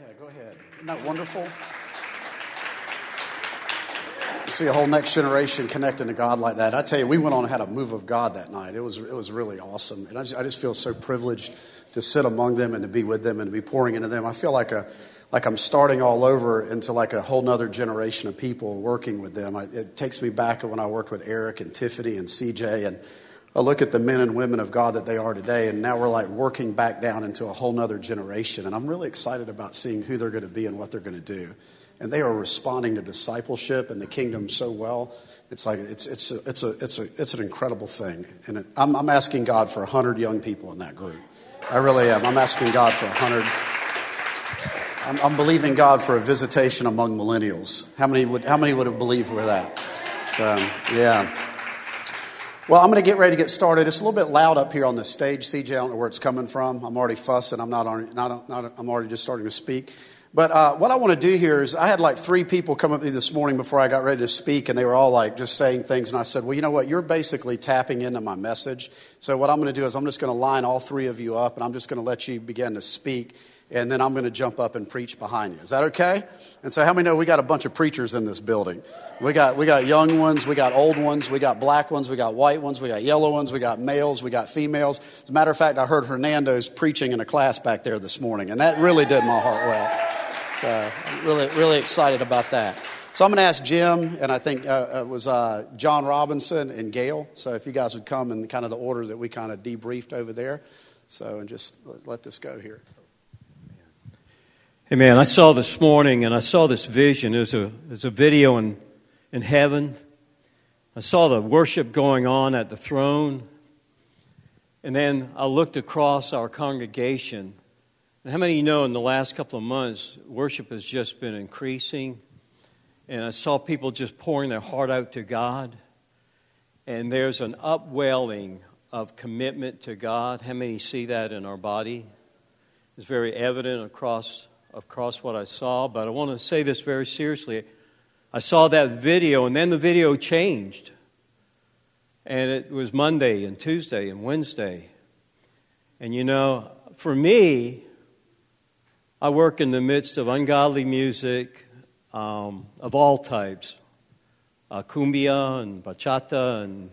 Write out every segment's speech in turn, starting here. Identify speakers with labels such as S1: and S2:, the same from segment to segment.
S1: yeah, go ahead. Isn't that wonderful? You see a whole next generation connecting to God like that. I tell you, we went on and had a move of God that night. It was, it was really awesome. And I just, I just feel so privileged to sit among them and to be with them and to be pouring into them. I feel like a like I'm starting all over into like a whole nother generation of people working with them. I, it takes me back to when I worked with Eric and Tiffany and CJ and I look at the men and women of God that they are today, and now we're like working back down into a whole nother generation. And I'm really excited about seeing who they're going to be and what they're going to do. And they are responding to discipleship and the kingdom so well. It's like it's it's a, it's a, it's a, it's an incredible thing. And it, I'm, I'm asking God for hundred young people in that group. I really am. I'm asking God for hundred. I'm, I'm believing God for a visitation among millennials. How many would how many would have believed we're that? So yeah. Well, I'm going to get ready to get started. It's a little bit loud up here on the stage. CJ, I don't know where it's coming from. I'm already fussing. I'm not, already, not, not I'm already just starting to speak. But uh, what I want to do here is, I had like three people come up to me this morning before I got ready to speak, and they were all like just saying things. And I said, Well, you know what? You're basically tapping into my message. So, what I'm going to do is, I'm just going to line all three of you up, and I'm just going to let you begin to speak and then I'm going to jump up and preach behind you. Is that okay? And so, how many know we got a bunch of preachers in this building? We got, we got young ones, we got old ones, we got black ones, we got white ones, we got yellow ones, we got males, we got females. As a matter of fact, I heard Hernando's preaching in a class back there this morning, and that really did my heart well. So, I'm really, really excited about that. So, I'm going to ask Jim, and I think uh, it was uh, John Robinson and Gail. So, if you guys would come in kind of the order that we kind of debriefed over there. So, and just let this go here.
S2: Hey man, I saw this morning and I saw this vision. There's a, there's a video in, in heaven. I saw the worship going on at the throne. And then I looked across our congregation. And how many of you know in the last couple of months, worship has just been increasing? And I saw people just pouring their heart out to God. And there's an upwelling of commitment to God. How many see that in our body? It's very evident across across what I saw, but I want to say this very seriously. I saw that video, and then the video changed. And it was Monday and Tuesday and Wednesday. And you know, for me, I work in the midst of ungodly music um, of all types uh, cumbia and bachata and,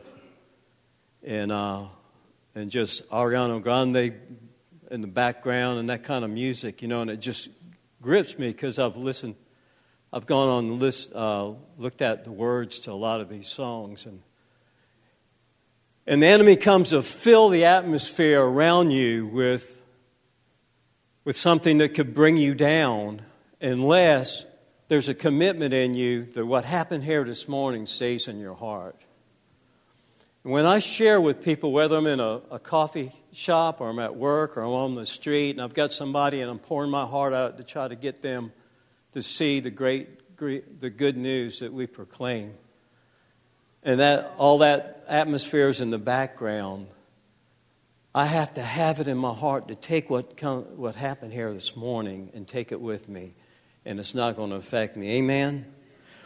S2: and, uh, and just Ariana Grande in the background and that kind of music, you know, and it just grips me because I've listened, I've gone on list, uh, looked at the words to a lot of these songs, and and the enemy comes to fill the atmosphere around you with with something that could bring you down, unless there's a commitment in you that what happened here this morning stays in your heart. When I share with people, whether I'm in a, a, coffee shop or I'm at work or I'm on the street and I've got somebody and I'm pouring my heart out to try to get them to see the great, great the good news that we proclaim, and that all that atmosphere is in the background, I have to have it in my heart to take what, come, what happened here this morning and take it with me, and it's not going to affect me. Amen?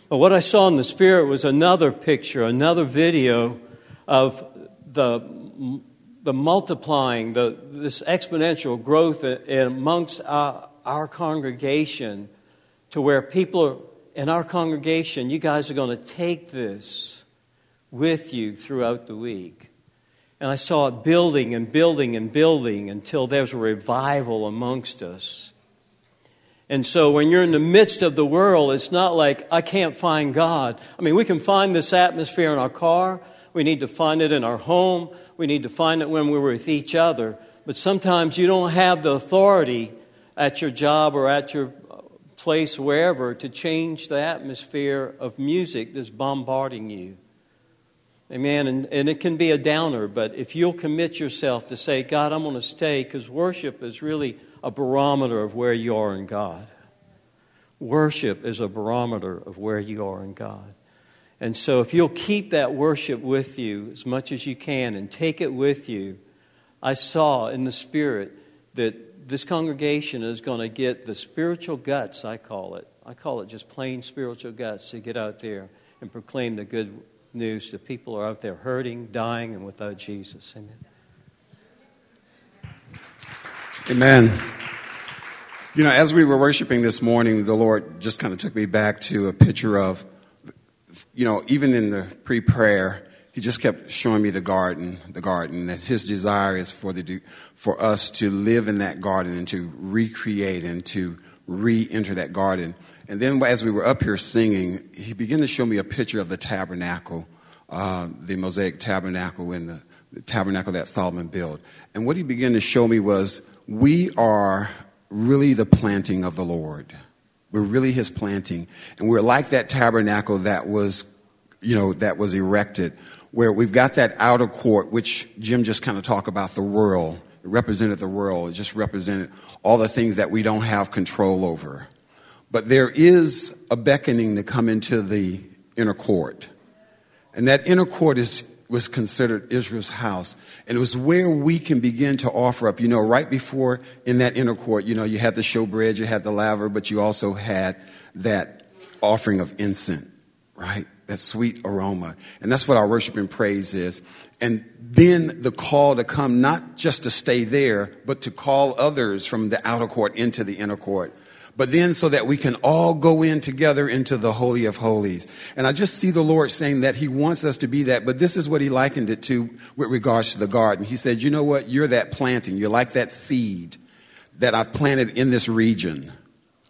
S2: But what I saw in the Spirit was another picture, another video of the, the multiplying, the, this exponential growth amongst our, our congregation to where people are in our congregation, you guys are going to take this with you throughout the week. And I saw it building and building and building until there's a revival amongst us. And so when you're in the midst of the world, it's not like I can't find God. I mean, we can find this atmosphere in our car, we need to find it in our home. We need to find it when we're with each other. But sometimes you don't have the authority at your job or at your uh, place, wherever, to change the atmosphere of music that's bombarding you. Amen. And, and it can be a downer, but if you'll commit yourself to say, God, I'm going to stay, because worship is really a barometer of where you are in God. Worship is a barometer of where you are in God. And so, if you'll keep that worship with you as much as you can and take it with you, I saw in the Spirit that this congregation is going to get the spiritual guts, I call it. I call it just plain spiritual guts to get out there and proclaim the good news that people are out there hurting, dying, and without Jesus. Amen.
S1: Amen.
S3: You know, as we were worshiping this morning, the Lord just kind of took me back to a picture of, you know, even in the pre prayer, He just kept showing me the garden, the garden, that His desire is for, the, for us to live in that garden and to recreate and to re enter that garden. And then as we were up here singing, He began to show me a picture of the tabernacle, uh, the Mosaic tabernacle in the, the tabernacle that Solomon built. And what He began to show me was we are really the planting of the Lord. We're really his planting. And we're like that tabernacle that was, you know, that was erected, where we've got that outer court, which Jim just kind of talked about the world. It represented the world. It just represented all the things that we don't have control over. But there is a beckoning to come into the inner court. And that inner court is was considered Israel's house. And it was where we can begin to offer up. You know, right before in that inner court, you know, you had the showbread, you had the laver, but you also had that offering of incense, right? That sweet aroma. And that's what our worship and praise is. And then the call to come, not just to stay there, but to call others from the outer court into the inner court but then so that we can all go in together into the Holy of Holies. And I just see the Lord saying that He wants us to be that, but this is what He likened it to with regards to the garden. He said, You know what? You're that planting. You're like that seed that I've planted in this region,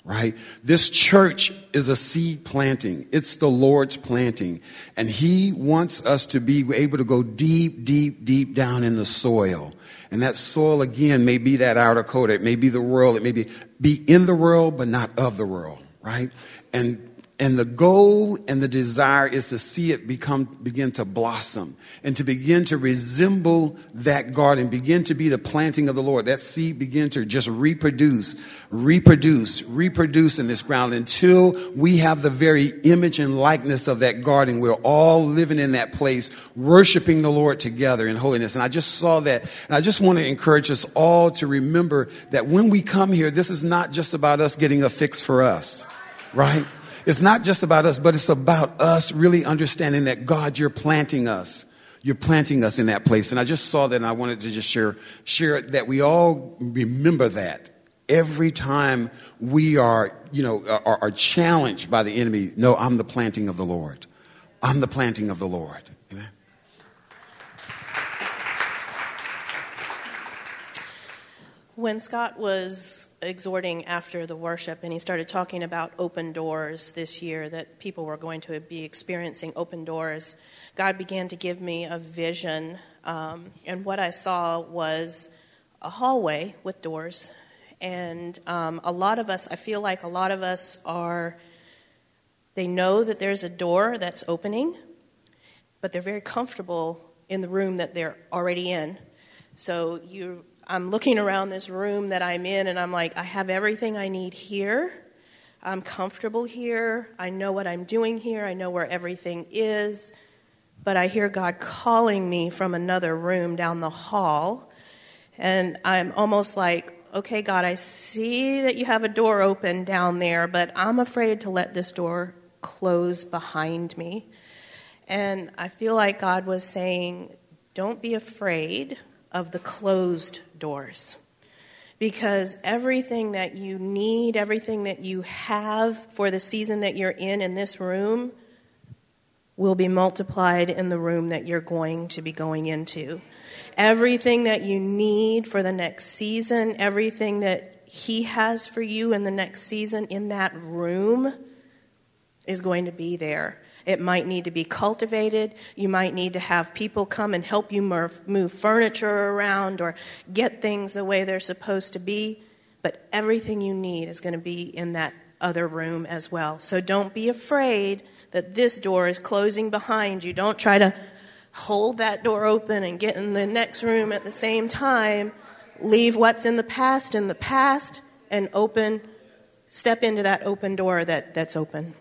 S3: right? This church is a seed planting, it's the Lord's planting. And He wants us to be able to go deep, deep, deep down in the soil and that soil, again, may be that outer coat. It may be the world. It may be, be in the world, but not of the world, right? And and the goal and the desire is to see it become, begin to blossom and to begin to resemble that garden, begin to be the planting of the Lord. That seed begin to just reproduce, reproduce, reproduce in this ground until we have the very image and likeness of that garden. We're all living in that place, worshiping the Lord together in holiness. And I just saw that. And I just want to encourage us all to remember that when we come here, this is not just about us getting a fix for us, right? It's not just about us, but it's about us really understanding that God, you're planting us. You're planting us in that place. And I just saw that and I wanted to just share, share that we all remember that every time we are, you know, are, are challenged by the enemy. No, I'm the planting of the Lord. I'm the planting of the Lord. Amen.
S4: When Scott was exhorting after the worship and he started talking about open doors this year, that people were going to be experiencing open doors, God began to give me a vision. Um, and what I saw was a hallway with doors. And um, a lot of us, I feel like a lot of us are, they know that there's a door that's opening, but they're very comfortable in the room that they're already in. So you I'm looking around this room that I'm in and I'm like, I have everything I need here. I'm comfortable here. I know what I'm doing here. I know where everything is. But I hear God calling me from another room down the hall. And I'm almost like, okay, God, I see that you have a door open down there, but I'm afraid to let this door close behind me. And I feel like God was saying, don't be afraid of the closed doors. Because everything that you need, everything that you have for the season that you're in in this room, will be multiplied in the room that you're going to be going into. Everything that you need for the next season, everything that He has for you in the next season in that room is going to be there. It might need to be cultivated. You might need to have people come and help you move furniture around or get things the way they're supposed to be. But everything you need is going to be in that other room as well. So don't be afraid that this door is closing behind you. Don't try to hold that door open and get in the next room at the same time. Leave what's in the past in the past and open, step into that open door that, that's open.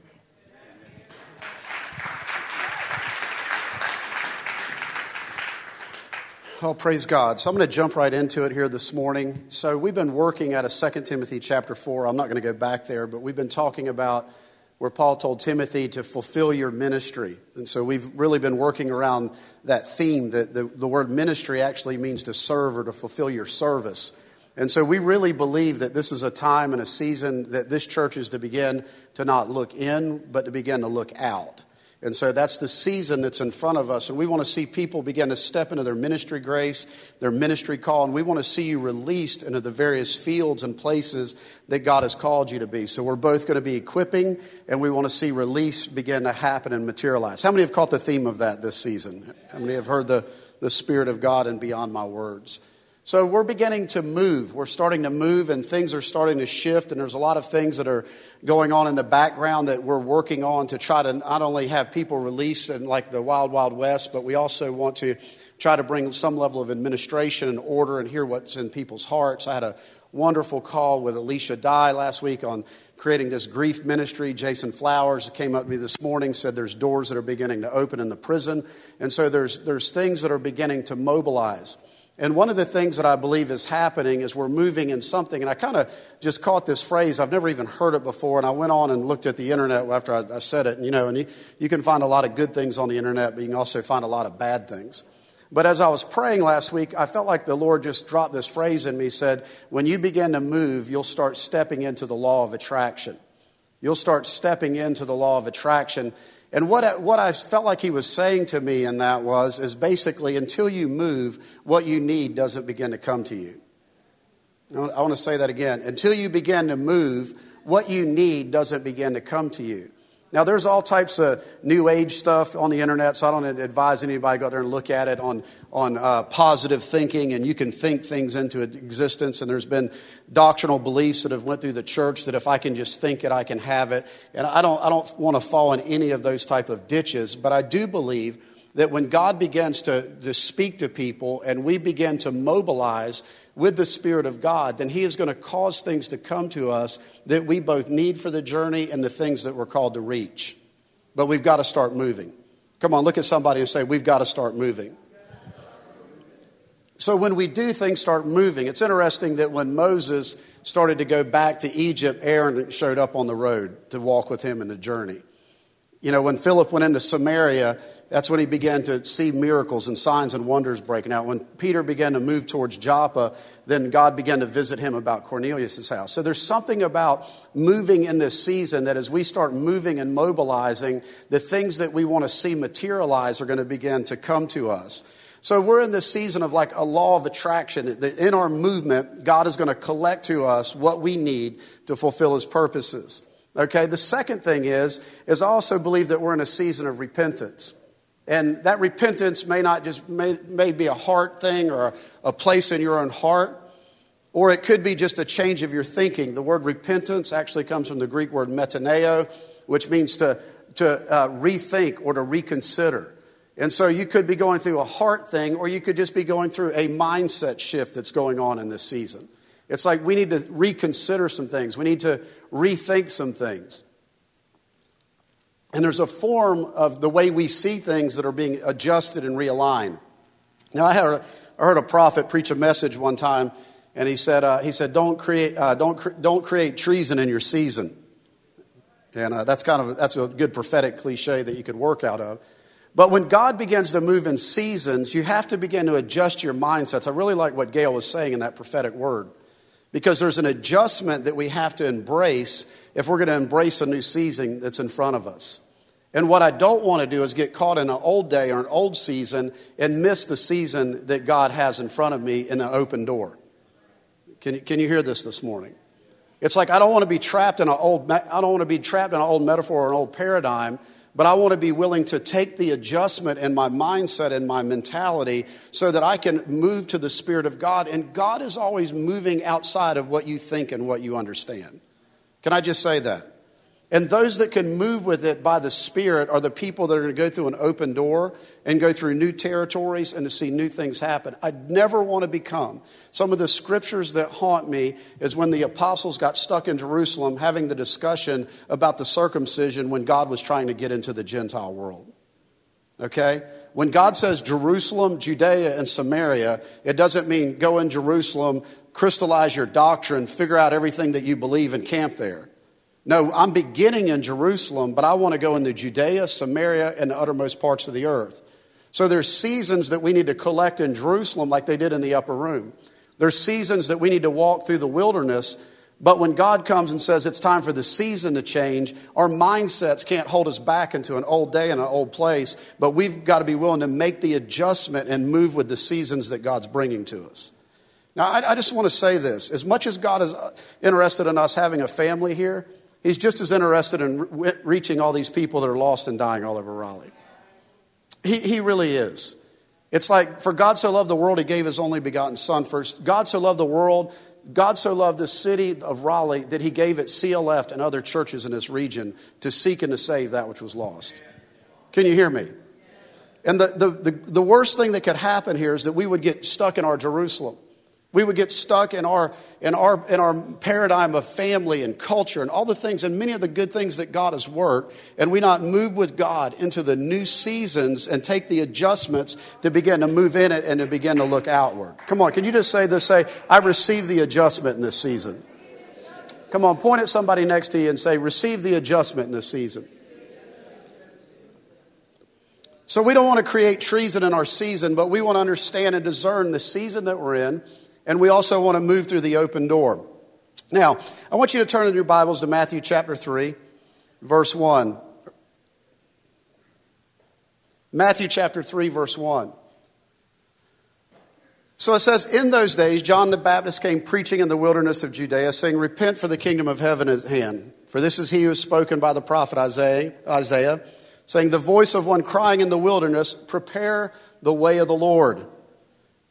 S1: Oh, praise God. So I'm going to jump right into it here this morning. So we've been working out of 2 Timothy chapter 4. I'm not going to go back there, but we've been talking about where Paul told Timothy to fulfill your ministry. And so we've really been working around that theme that the, the word ministry actually means to serve or to fulfill your service. And so we really believe that this is a time and a season that this church is to begin to not look in, but to begin to look out. And so that's the season that's in front of us. And we want to see people begin to step into their ministry grace, their ministry call. And we want to see you released into the various fields and places that God has called you to be. So we're both going to be equipping, and we want to see release begin to happen and materialize. How many have caught the theme of that this season? How many have heard the, the Spirit of God and beyond my words? So we're beginning to move. We're starting to move, and things are starting to shift. And there's a lot of things that are going on in the background that we're working on to try to not only have people released in like the wild, wild west, but we also want to try to bring some level of administration and order and hear what's in people's hearts. I had a wonderful call with Alicia Dye last week on creating this grief ministry. Jason Flowers came up to me this morning, said there's doors that are beginning to open in the prison. And so there's, there's things that are beginning to mobilize. And one of the things that I believe is happening is we're moving in something. And I kind of just caught this phrase. I've never even heard it before. And I went on and looked at the internet after I, I said it. And, you know, and you, you can find a lot of good things on the internet, but you can also find a lot of bad things. But as I was praying last week, I felt like the Lord just dropped this phrase in me. Said, When you begin to move, you'll start stepping into the law of attraction. You'll start stepping into the law of attraction. And what, what I felt like he was saying to me in that was, is basically until you move, what you need doesn't begin to come to you. I want to say that again. Until you begin to move, what you need doesn't begin to come to you. Now, there's all types of new age stuff on the internet, so I don't advise anybody go there and look at it on, on uh, positive thinking, and you can think things into existence. And there's been doctrinal beliefs that have went through the church that if I can just think it, I can have it. And I don't, I don't want to fall in any of those type of ditches, but I do believe that when God begins to, to speak to people and we begin to mobilize with the Spirit of God, then He is going to cause things to come to us that we both need for the journey and the things that we're called to reach. But we've got to start moving. Come on, look at somebody and say, We've got to start moving. So when we do, things start moving. It's interesting that when Moses started to go back to Egypt, Aaron showed up on the road to walk with him in the journey. You know, when Philip went into Samaria, that's when he began to see miracles and signs and wonders breaking out. When Peter began to move towards Joppa, then God began to visit him about Cornelius' house. So there's something about moving in this season that as we start moving and mobilizing, the things that we want to see materialize are going to begin to come to us. So we're in this season of like a law of attraction. In our movement, God is going to collect to us what we need to fulfill his purposes. Okay, the second thing is, is I also believe that we're in a season of repentance. And that repentance may not just may, may be a heart thing or a, a place in your own heart, or it could be just a change of your thinking. The word repentance actually comes from the Greek word metanoeo, which means to, to uh, rethink or to reconsider. And so you could be going through a heart thing, or you could just be going through a mindset shift that's going on in this season. It's like we need to reconsider some things, we need to rethink some things. And there's a form of the way we see things that are being adjusted and realigned. Now, I heard, I heard a prophet preach a message one time, and he said, uh, he said don't, create, uh, don't, cre- don't create treason in your season. And uh, that's kind of that's a good prophetic cliche that you could work out of. But when God begins to move in seasons, you have to begin to adjust your mindsets. I really like what Gail was saying in that prophetic word. Because there's an adjustment that we have to embrace if we're going to embrace a new season that's in front of us. And what I don't want to do is get caught in an old day or an old season and miss the season that God has in front of me in an open door. Can, can you hear this this morning? It's like I don't want to be trapped in an old, I don't want to be trapped in an old metaphor or an old paradigm, but I want to be willing to take the adjustment in my mindset and my mentality so that I can move to the Spirit of God. And God is always moving outside of what you think and what you understand. Can I just say that? And those that can move with it by the Spirit are the people that are going to go through an open door and go through new territories and to see new things happen. I'd never want to become. Some of the scriptures that haunt me is when the apostles got stuck in Jerusalem having the discussion about the circumcision when God was trying to get into the Gentile world. Okay? When God says Jerusalem, Judea, and Samaria, it doesn't mean go in Jerusalem, crystallize your doctrine, figure out everything that you believe, and camp there. No, I'm beginning in Jerusalem, but I want to go into Judea, Samaria, and the uttermost parts of the earth. So there's seasons that we need to collect in Jerusalem like they did in the upper room. There's seasons that we need to walk through the wilderness, but when God comes and says it's time for the season to change, our mindsets can't hold us back into an old day and an old place, but we've got to be willing to make the adjustment and move with the seasons that God's bringing to us. Now, I, I just want to say this. As much as God is interested in us having a family here, He's just as interested in re- reaching all these people that are lost and dying all over Raleigh. He, he really is. It's like, for God so loved the world, He gave His only begotten Son first. God so loved the world, God so loved the city of Raleigh that He gave it CLF and other churches in this region to seek and to save that which was lost. Can you hear me? And the, the, the, the worst thing that could happen here is that we would get stuck in our Jerusalem. We would get stuck in our, in, our, in our paradigm of family and culture and all the things and many of the good things that God has worked, and we not move with God into the new seasons and take the adjustments to begin to move in it and to begin to look outward. Come on, can you just say this? Say, I received the adjustment in this season. Come on, point at somebody next to you and say, receive the adjustment in this season. So we don't want to create treason in our season, but we want to understand and discern the season that we're in and we also want to move through the open door. Now, I want you to turn in your Bibles to Matthew chapter 3, verse 1. Matthew chapter 3, verse 1. So it says, In those days, John the Baptist came preaching in the wilderness of Judea, saying, Repent, for the kingdom of heaven is at hand. For this is he who is spoken by the prophet Isaiah, Isaiah, saying, The voice of one crying in the wilderness, Prepare the way of the Lord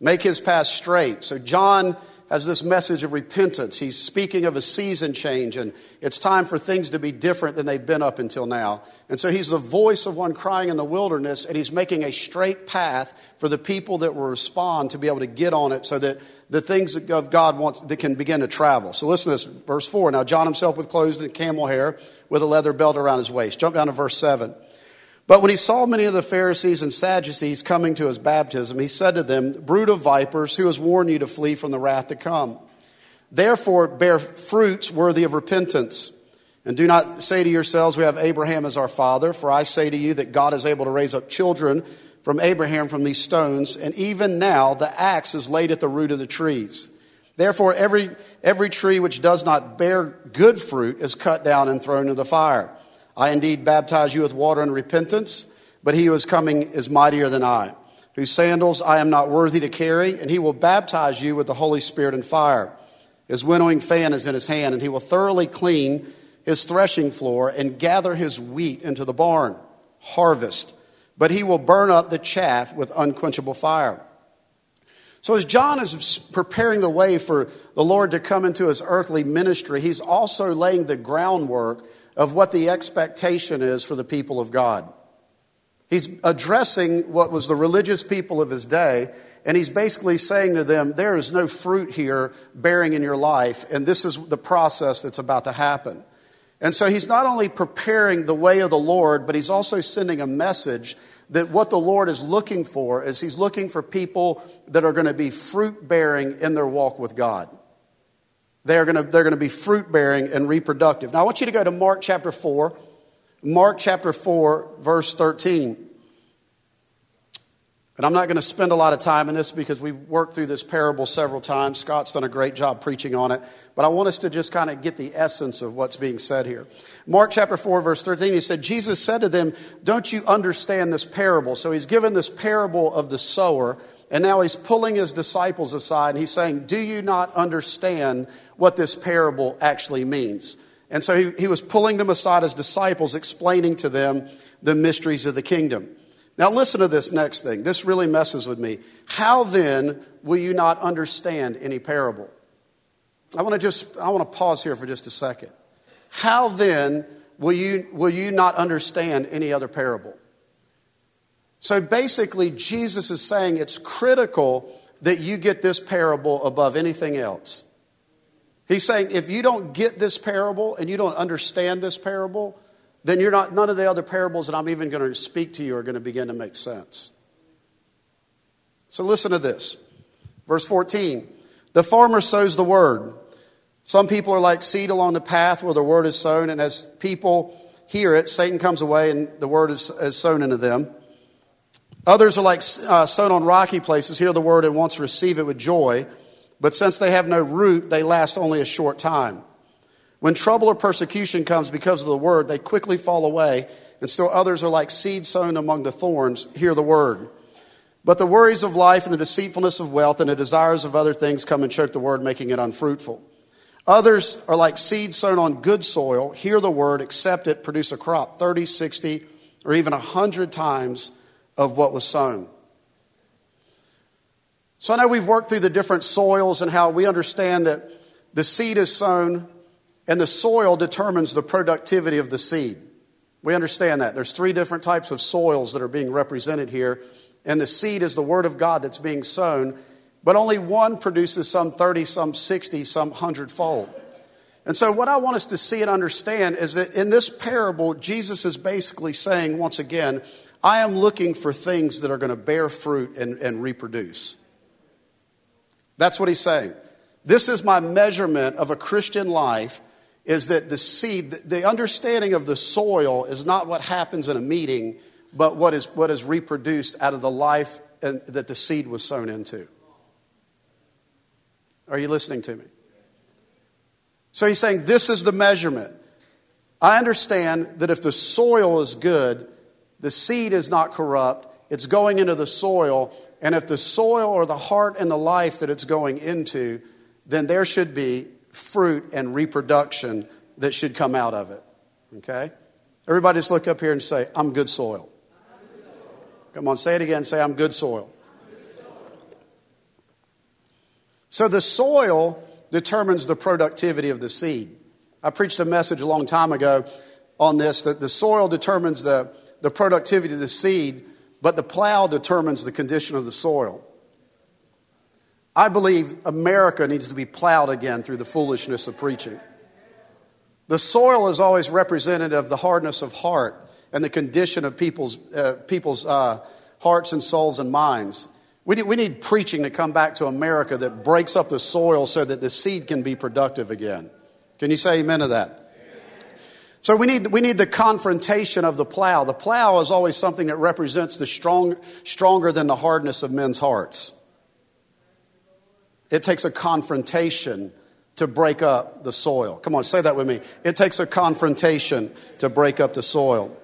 S1: make his path straight. So, John has this message of repentance. He's speaking of a season change, and it's time for things to be different than they've been up until now. And so, he's the voice of one crying in the wilderness, and he's making a straight path for the people that will respond to be able to get on it so that the things of God wants that can begin to travel. So, listen to this, verse 4. Now, John himself with clothes in camel hair with a leather belt around his waist. Jump down to verse 7. But when he saw many of the Pharisees and Sadducees coming to his baptism, he said to them, Brood of vipers, who has warned you to flee from the wrath to come? Therefore, bear fruits worthy of repentance. And do not say to yourselves, We have Abraham as our father, for I say to you that God is able to raise up children from Abraham from these stones, and even now the axe is laid at the root of the trees. Therefore, every, every tree which does not bear good fruit is cut down and thrown into the fire. I indeed baptize you with water and repentance, but he who is coming is mightier than I, whose sandals I am not worthy to carry, and he will baptize you with the Holy Spirit and fire. His winnowing fan is in his hand, and he will thoroughly clean his threshing floor and gather his wheat into the barn, harvest. But he will burn up the chaff with unquenchable fire. So, as John is preparing the way for the Lord to come into his earthly ministry, he's also laying the groundwork of what the expectation is for the people of God. He's addressing what was the religious people of his day, and he's basically saying to them, There is no fruit here bearing in your life, and this is the process that's about to happen. And so he's not only preparing the way of the Lord, but he's also sending a message that what the Lord is looking for is he's looking for people that are going to be fruit bearing in their walk with God. They're going to, they're going to be fruit bearing and reproductive. Now, I want you to go to Mark chapter 4. Mark chapter 4, verse 13. And I'm not going to spend a lot of time in this because we've worked through this parable several times. Scott's done a great job preaching on it. But I want us to just kind of get the essence of what's being said here. Mark chapter 4, verse 13, he said, Jesus said to them, Don't you understand this parable? So he's given this parable of the sower. And now he's pulling his disciples aside and he's saying, Do you not understand what this parable actually means? And so he, he was pulling them aside as disciples, explaining to them the mysteries of the kingdom. Now, listen to this next thing. This really messes with me. How then will you not understand any parable? I want to just I want to pause here for just a second. How then will you, will you not understand any other parable? So basically, Jesus is saying it's critical that you get this parable above anything else. He's saying if you don't get this parable and you don't understand this parable, then you're not, none of the other parables that I'm even going to speak to you are going to begin to make sense. So listen to this. Verse 14 The farmer sows the word. Some people are like seed along the path where the word is sown, and as people hear it, Satan comes away and the word is, is sown into them. Others are like uh, sown on rocky places, hear the word and once receive it with joy, But since they have no root, they last only a short time. When trouble or persecution comes because of the word, they quickly fall away, and still others are like seed sown among the thorns. Hear the word. But the worries of life and the deceitfulness of wealth and the desires of other things come and choke the word, making it unfruitful. Others are like seed sown on good soil. Hear the word, accept it, produce a crop 30, 60, or even 100 times of what was sown. So I know we've worked through the different soils and how we understand that the seed is sown and the soil determines the productivity of the seed. We understand that. There's three different types of soils that are being represented here, and the seed is the word of God that's being sown, but only one produces some 30, some 60, some 100 fold. And so, what I want us to see and understand is that in this parable, Jesus is basically saying, once again, I am looking for things that are going to bear fruit and, and reproduce. That's what he's saying. This is my measurement of a Christian life is that the seed, the understanding of the soil is not what happens in a meeting, but what is, what is reproduced out of the life and, that the seed was sown into. Are you listening to me? So he's saying this is the measurement. I understand that if the soil is good, the seed is not corrupt, it's going into the soil, and if the soil or the heart and the life that it's going into, then there should be fruit and reproduction that should come out of it. Okay? Everybody just look up here and say, I'm good soil. Come on, say it again. Say, I'm good soil. So the soil determines the productivity of the seed. I preached a message a long time ago on this that the soil determines the, the productivity of the seed, but the plow determines the condition of the soil. I believe America needs to be plowed again through the foolishness of preaching. The soil is always representative of the hardness of heart and the condition of people's, uh, people's uh, hearts and souls and minds. We need, we need preaching to come back to America that breaks up the soil so that the seed can be productive again. Can you say amen to that? So we need, we need the confrontation of the plow. The plow is always something that represents the strong, stronger than the hardness of men's hearts. It takes a confrontation to break up the soil. Come on, say that with me. It takes a confrontation to break up the soil.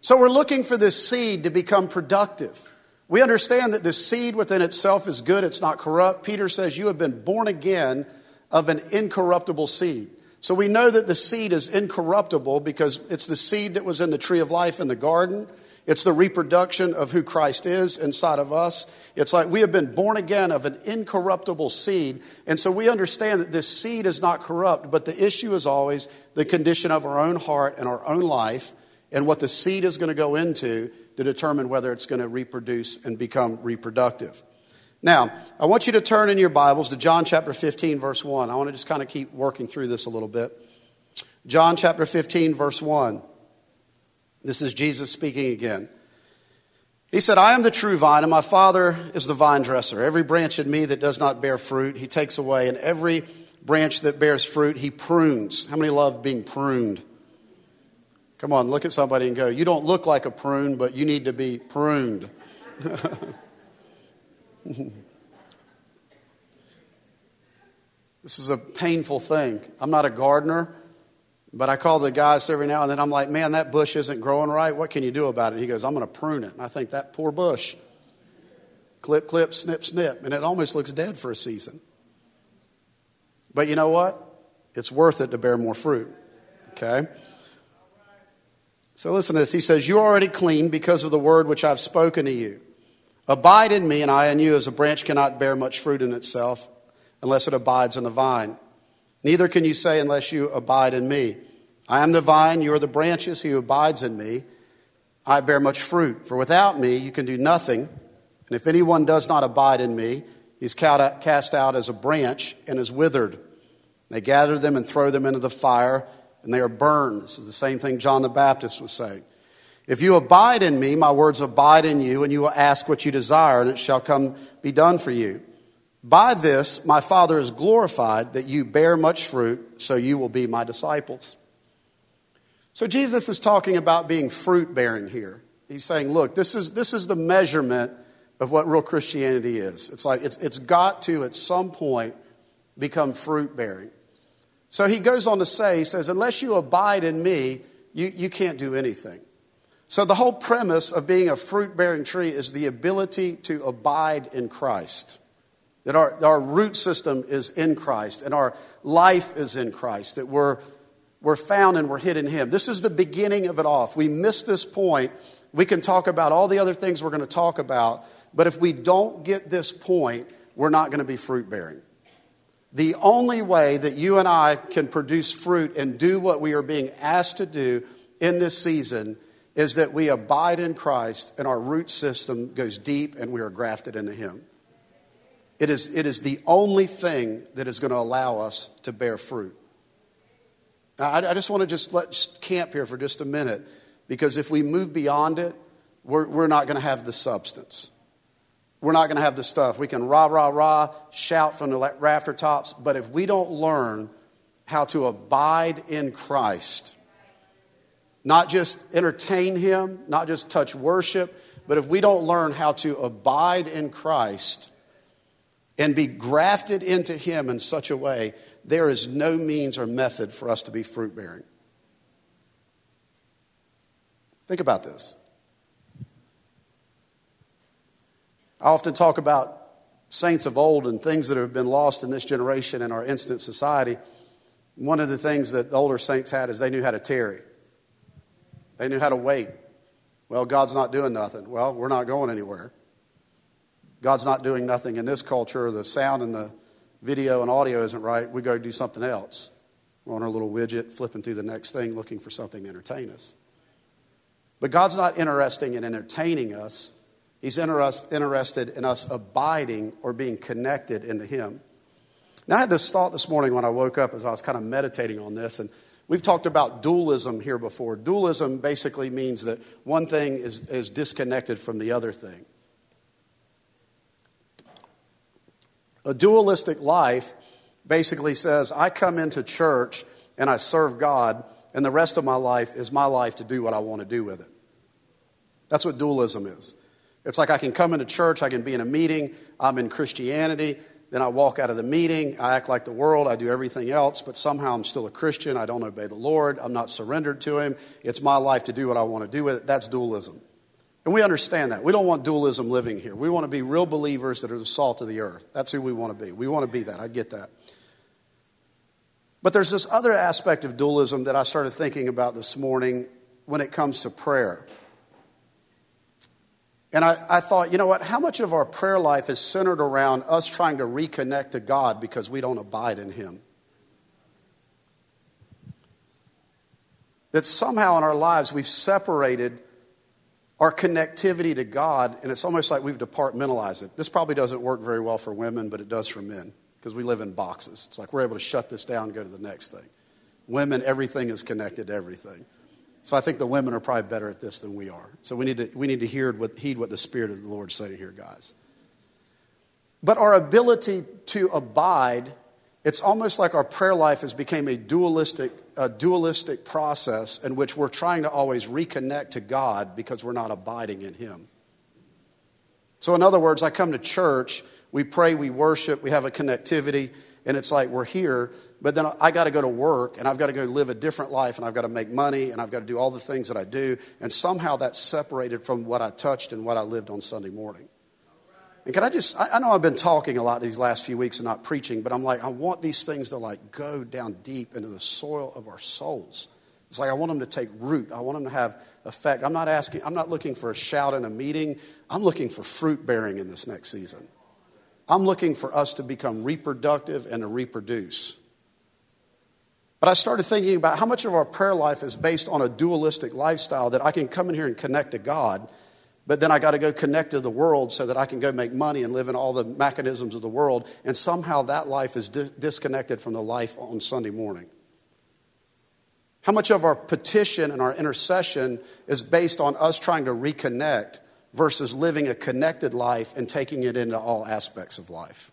S1: So we're looking for this seed to become productive. We understand that the seed within itself is good, it's not corrupt. Peter says, You have been born again of an incorruptible seed. So we know that the seed is incorruptible because it's the seed that was in the tree of life in the garden. It's the reproduction of who Christ is inside of us. It's like we have been born again of an incorruptible seed. And so we understand that this seed is not corrupt, but the issue is always the condition of our own heart and our own life and what the seed is going to go into to determine whether it's going to reproduce and become reproductive. Now, I want you to turn in your Bibles to John chapter 15, verse 1. I want to just kind of keep working through this a little bit. John chapter 15, verse 1. This is Jesus speaking again. He said, I am the true vine, and my Father is the vine dresser. Every branch in me that does not bear fruit, he takes away, and every branch that bears fruit, he prunes. How many love being pruned? Come on, look at somebody and go, You don't look like a prune, but you need to be pruned. this is a painful thing. I'm not a gardener. But I call the guys every now and then. I'm like, man, that bush isn't growing right. What can you do about it? He goes, I'm going to prune it. And I think that poor bush. Clip, clip, snip, snip. And it almost looks dead for a season. But you know what? It's worth it to bear more fruit. Okay? So listen to this. He says, You're already clean because of the word which I've spoken to you. Abide in me, and I in you, as a branch cannot bear much fruit in itself unless it abides in the vine. Neither can you say unless you abide in me. I am the vine, you are the branches. He who abides in me, I bear much fruit. For without me, you can do nothing. And if anyone does not abide in me, he's cast out as a branch and is withered. They gather them and throw them into the fire, and they are burned. This is the same thing John the Baptist was saying. If you abide in me, my words abide in you, and you will ask what you desire, and it shall come be done for you. By this, my Father is glorified that you bear much fruit, so you will be my disciples. So, Jesus is talking about being fruit bearing here. He's saying, look, this is, this is the measurement of what real Christianity is. It's like it's, it's got to, at some point, become fruit bearing. So he goes on to say, he says, unless you abide in me, you, you can't do anything. So the whole premise of being a fruit bearing tree is the ability to abide in Christ. That our, our root system is in Christ and our life is in Christ, that we're, we're found and we're hid in Him. This is the beginning of it all. If we miss this point, we can talk about all the other things we're going to talk about, but if we don't get this point, we're not going to be fruit bearing. The only way that you and I can produce fruit and do what we are being asked to do in this season is that we abide in Christ and our root system goes deep and we are grafted into Him. It is, it is the only thing that is going to allow us to bear fruit. Now, I, I just want to just let camp here for just a minute because if we move beyond it, we're, we're not going to have the substance. We're not going to have the stuff. We can rah, rah, rah, shout from the rafter tops, but if we don't learn how to abide in Christ, not just entertain Him, not just touch worship, but if we don't learn how to abide in Christ, and be grafted into Him in such a way, there is no means or method for us to be fruit bearing. Think about this. I often talk about saints of old and things that have been lost in this generation in our instant society. One of the things that the older saints had is they knew how to tarry, they knew how to wait. Well, God's not doing nothing. Well, we're not going anywhere. God's not doing nothing in this culture, the sound and the video and audio isn't right, we go do something else. We're on our little widget, flipping through the next thing, looking for something to entertain us. But God's not interested in entertaining us. He's interested in us abiding or being connected into Him. Now, I had this thought this morning when I woke up as I was kind of meditating on this, and we've talked about dualism here before. Dualism basically means that one thing is, is disconnected from the other thing. A dualistic life basically says, I come into church and I serve God, and the rest of my life is my life to do what I want to do with it. That's what dualism is. It's like I can come into church, I can be in a meeting, I'm in Christianity, then I walk out of the meeting, I act like the world, I do everything else, but somehow I'm still a Christian, I don't obey the Lord, I'm not surrendered to Him. It's my life to do what I want to do with it. That's dualism. And we understand that. We don't want dualism living here. We want to be real believers that are the salt of the earth. That's who we want to be. We want to be that. I get that. But there's this other aspect of dualism that I started thinking about this morning when it comes to prayer. And I, I, thought, you know what? How much of our prayer life is centered around us trying to reconnect to God because we don't abide in Him? That somehow in our lives we've separated our connectivity to God, and it's almost like we've departmentalized it. This probably doesn't work very well for women, but it does for men because we live in boxes. It's like we're able to shut this down and go to the next thing. Women, everything is connected to everything. So I think the women are probably better at this than we are. So we need to, we need to hear what, heed what the Spirit of the Lord is saying here, guys. But our ability to abide, it's almost like our prayer life has become a dualistic a dualistic process in which we're trying to always reconnect to God because we're not abiding in Him. So, in other words, I come to church, we pray, we worship, we have a connectivity, and it's like we're here, but then I got to go to work and I've got to go live a different life and I've got to make money and I've got to do all the things that I do, and somehow that's separated from what I touched and what I lived on Sunday morning. And can I just, I, know I've been talking a lot these last few weeks and not preaching, but I'm like, I want these things to like go down deep into the soil of our souls. It's like I want them to take root. I want them to have effect. I'm not asking, I'm not looking for a shout in a meeting. I'm looking for fruit bearing in this next season. I'm looking for us to become reproductive and to reproduce. But I started thinking about how much of our prayer life is based on a dualistic lifestyle that I can come in here and connect to God but then I got to go connect to the world so that I can go make money and live in all the mechanisms of the world. And somehow that life is di- disconnected from the life on Sunday morning. How much of our petition and our intercession is based on us trying to reconnect versus living a connected life and taking it into all aspects of life?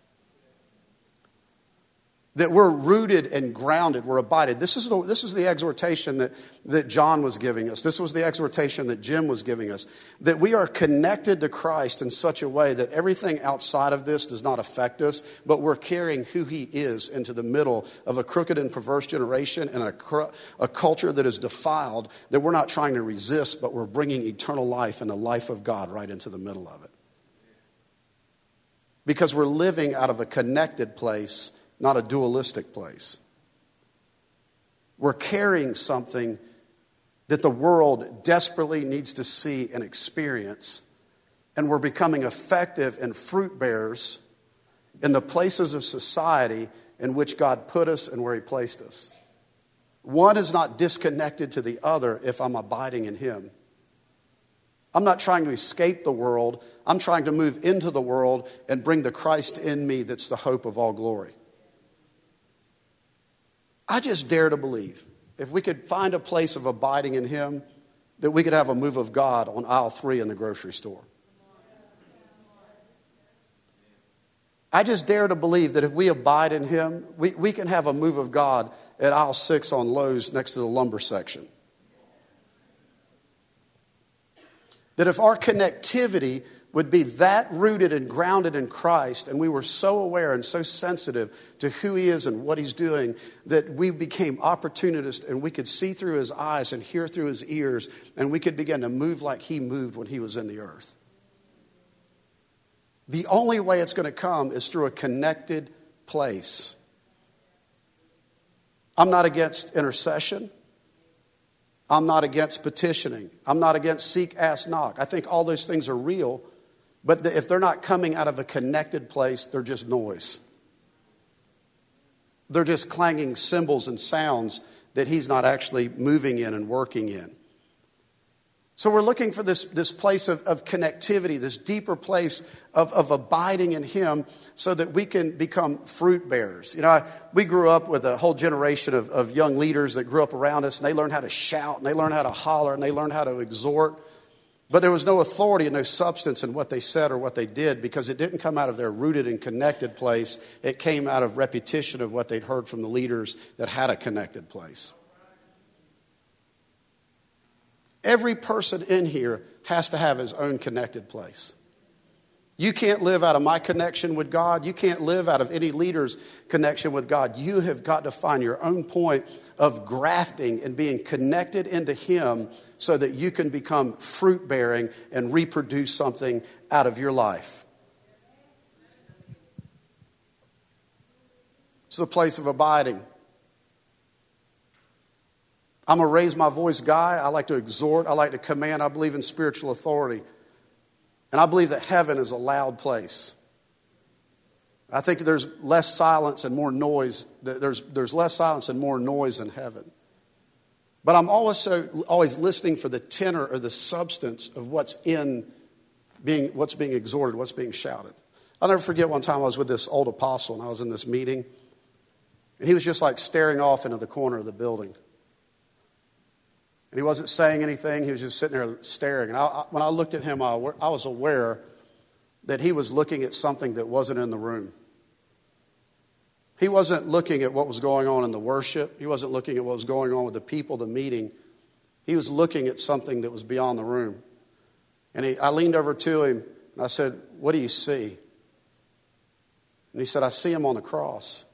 S1: That we're rooted and grounded, we're abided. This is the, this is the exhortation that, that John was giving us. This was the exhortation that Jim was giving us. That we are connected to Christ in such a way that everything outside of this does not affect us, but we're carrying who he is into the middle of a crooked and perverse generation and a, a culture that is defiled, that we're not trying to resist, but we're bringing eternal life and the life of God right into the middle of it. Because we're living out of a connected place not a dualistic place. We're carrying something that the world desperately needs to see and experience, and we're becoming effective and fruit bearers in the places of society in which God put us and where He placed us. One is not disconnected to the other if I'm abiding in Him. I'm not trying to escape the world. I'm trying to move into the world and bring the Christ in me that's the hope of all glory. I just dare to believe if we could find a place of abiding in Him, that we could have a move of God on aisle three in the grocery store. I just dare to believe that if we abide in Him, we, we can have a move of God at aisle six on Lowe's next to the lumber section. That if our connectivity would be that rooted and grounded in Christ, and we were so aware and so sensitive to who He is and what He's doing that we became opportunists and we could see through His eyes and hear through His ears, and we could begin to move like He moved when He was in the earth. The only way it's going to come is through a connected place. I'm not against intercession. I'm not against petitioning. I'm not against seek, ask, knock. I think all those things are real. But if they're not coming out of a connected place, they're just noise. They're just clanging cymbals and sounds that he's not actually moving in and working in. So we're looking for this, this place of, of connectivity, this deeper place of, of abiding in Him so that we can become fruit bearers. You know, I, we grew up with a whole generation of, of young leaders that grew up around us, and they learned how to shout, and they learned how to holler, and they learned how to exhort. But there was no authority and no substance in what they said or what they did because it didn't come out of their rooted and connected place. It came out of repetition of what they'd heard from the leaders that had a connected place. Every person in here has to have his own connected place. You can't live out of my connection with God. You can't live out of any leader's connection with God. You have got to find your own point of grafting and being connected into Him so that you can become fruit bearing and reproduce something out of your life. It's the place of abiding. I'm a raise my voice guy. I like to exhort, I like to command. I believe in spiritual authority. And I believe that heaven is a loud place. I think there's less silence and more noise. There's, there's less silence and more noise in heaven. But I'm also always listening for the tenor or the substance of what's in being, what's being exhorted, what's being shouted. I'll never forget one time I was with this old apostle and I was in this meeting. And he was just like staring off into the corner of the building. And he wasn't saying anything, he was just sitting there staring. And I, when I looked at him, I, I was aware that he was looking at something that wasn't in the room. He wasn't looking at what was going on in the worship, he wasn't looking at what was going on with the people, the meeting. He was looking at something that was beyond the room. And he, I leaned over to him and I said, What do you see? And he said, I see him on the cross.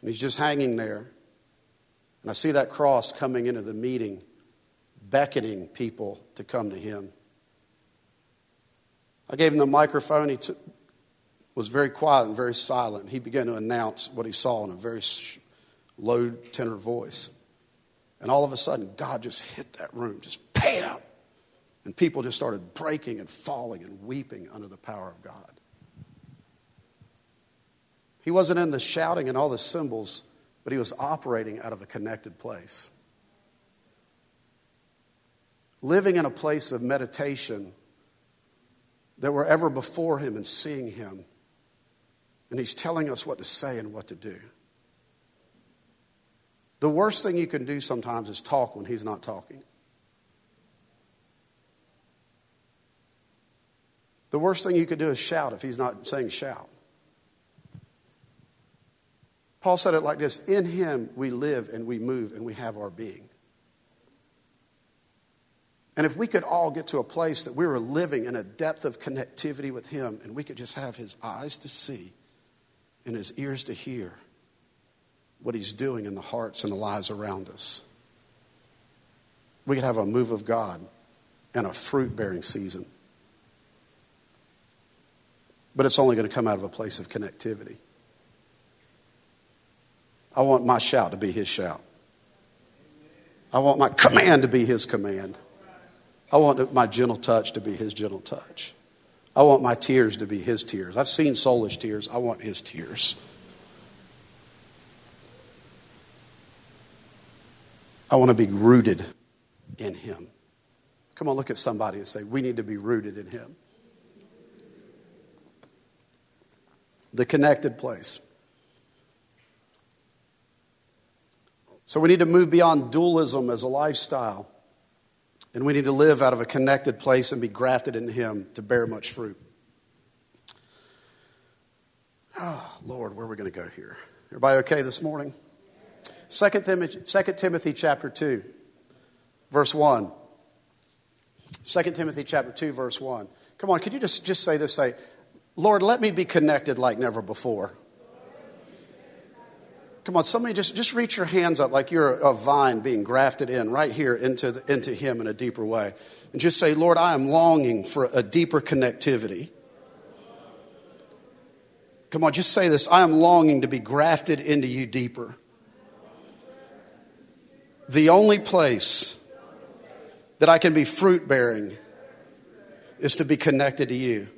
S1: And he's just hanging there. And I see that cross coming into the meeting, beckoning people to come to him. I gave him the microphone. He t- was very quiet and very silent. He began to announce what he saw in a very low tenor voice. And all of a sudden, God just hit that room, just bam! And people just started breaking and falling and weeping under the power of God. He wasn't in the shouting and all the cymbals, but he was operating out of a connected place. Living in a place of meditation that we're ever before him and seeing him. And he's telling us what to say and what to do. The worst thing you can do sometimes is talk when he's not talking. The worst thing you could do is shout if he's not saying shout. Paul said it like this In him we live and we move and we have our being. And if we could all get to a place that we were living in a depth of connectivity with him and we could just have his eyes to see and his ears to hear what he's doing in the hearts and the lives around us, we could have a move of God and a fruit bearing season. But it's only going to come out of a place of connectivity. I want my shout to be his shout. I want my command to be his command. I want my gentle touch to be his gentle touch. I want my tears to be his tears. I've seen soulish tears. I want his tears. I want to be rooted in him. Come on, look at somebody and say, We need to be rooted in him. The connected place. So we need to move beyond dualism as a lifestyle. And we need to live out of a connected place and be grafted in Him to bear much fruit. Oh, Lord, where are we going to go here? Everybody okay this morning? 2 Timothy, 2 Timothy chapter 2, verse 1. 2 Timothy chapter 2, verse 1. Come on, could you just, just say this? Say, Lord, let me be connected like never before. Come on, somebody just, just reach your hands up like you're a vine being grafted in right here into, the, into Him in a deeper way. And just say, Lord, I am longing for a deeper connectivity. Come on, just say this I am longing to be grafted into you deeper. The only place that I can be fruit bearing is to be connected to you.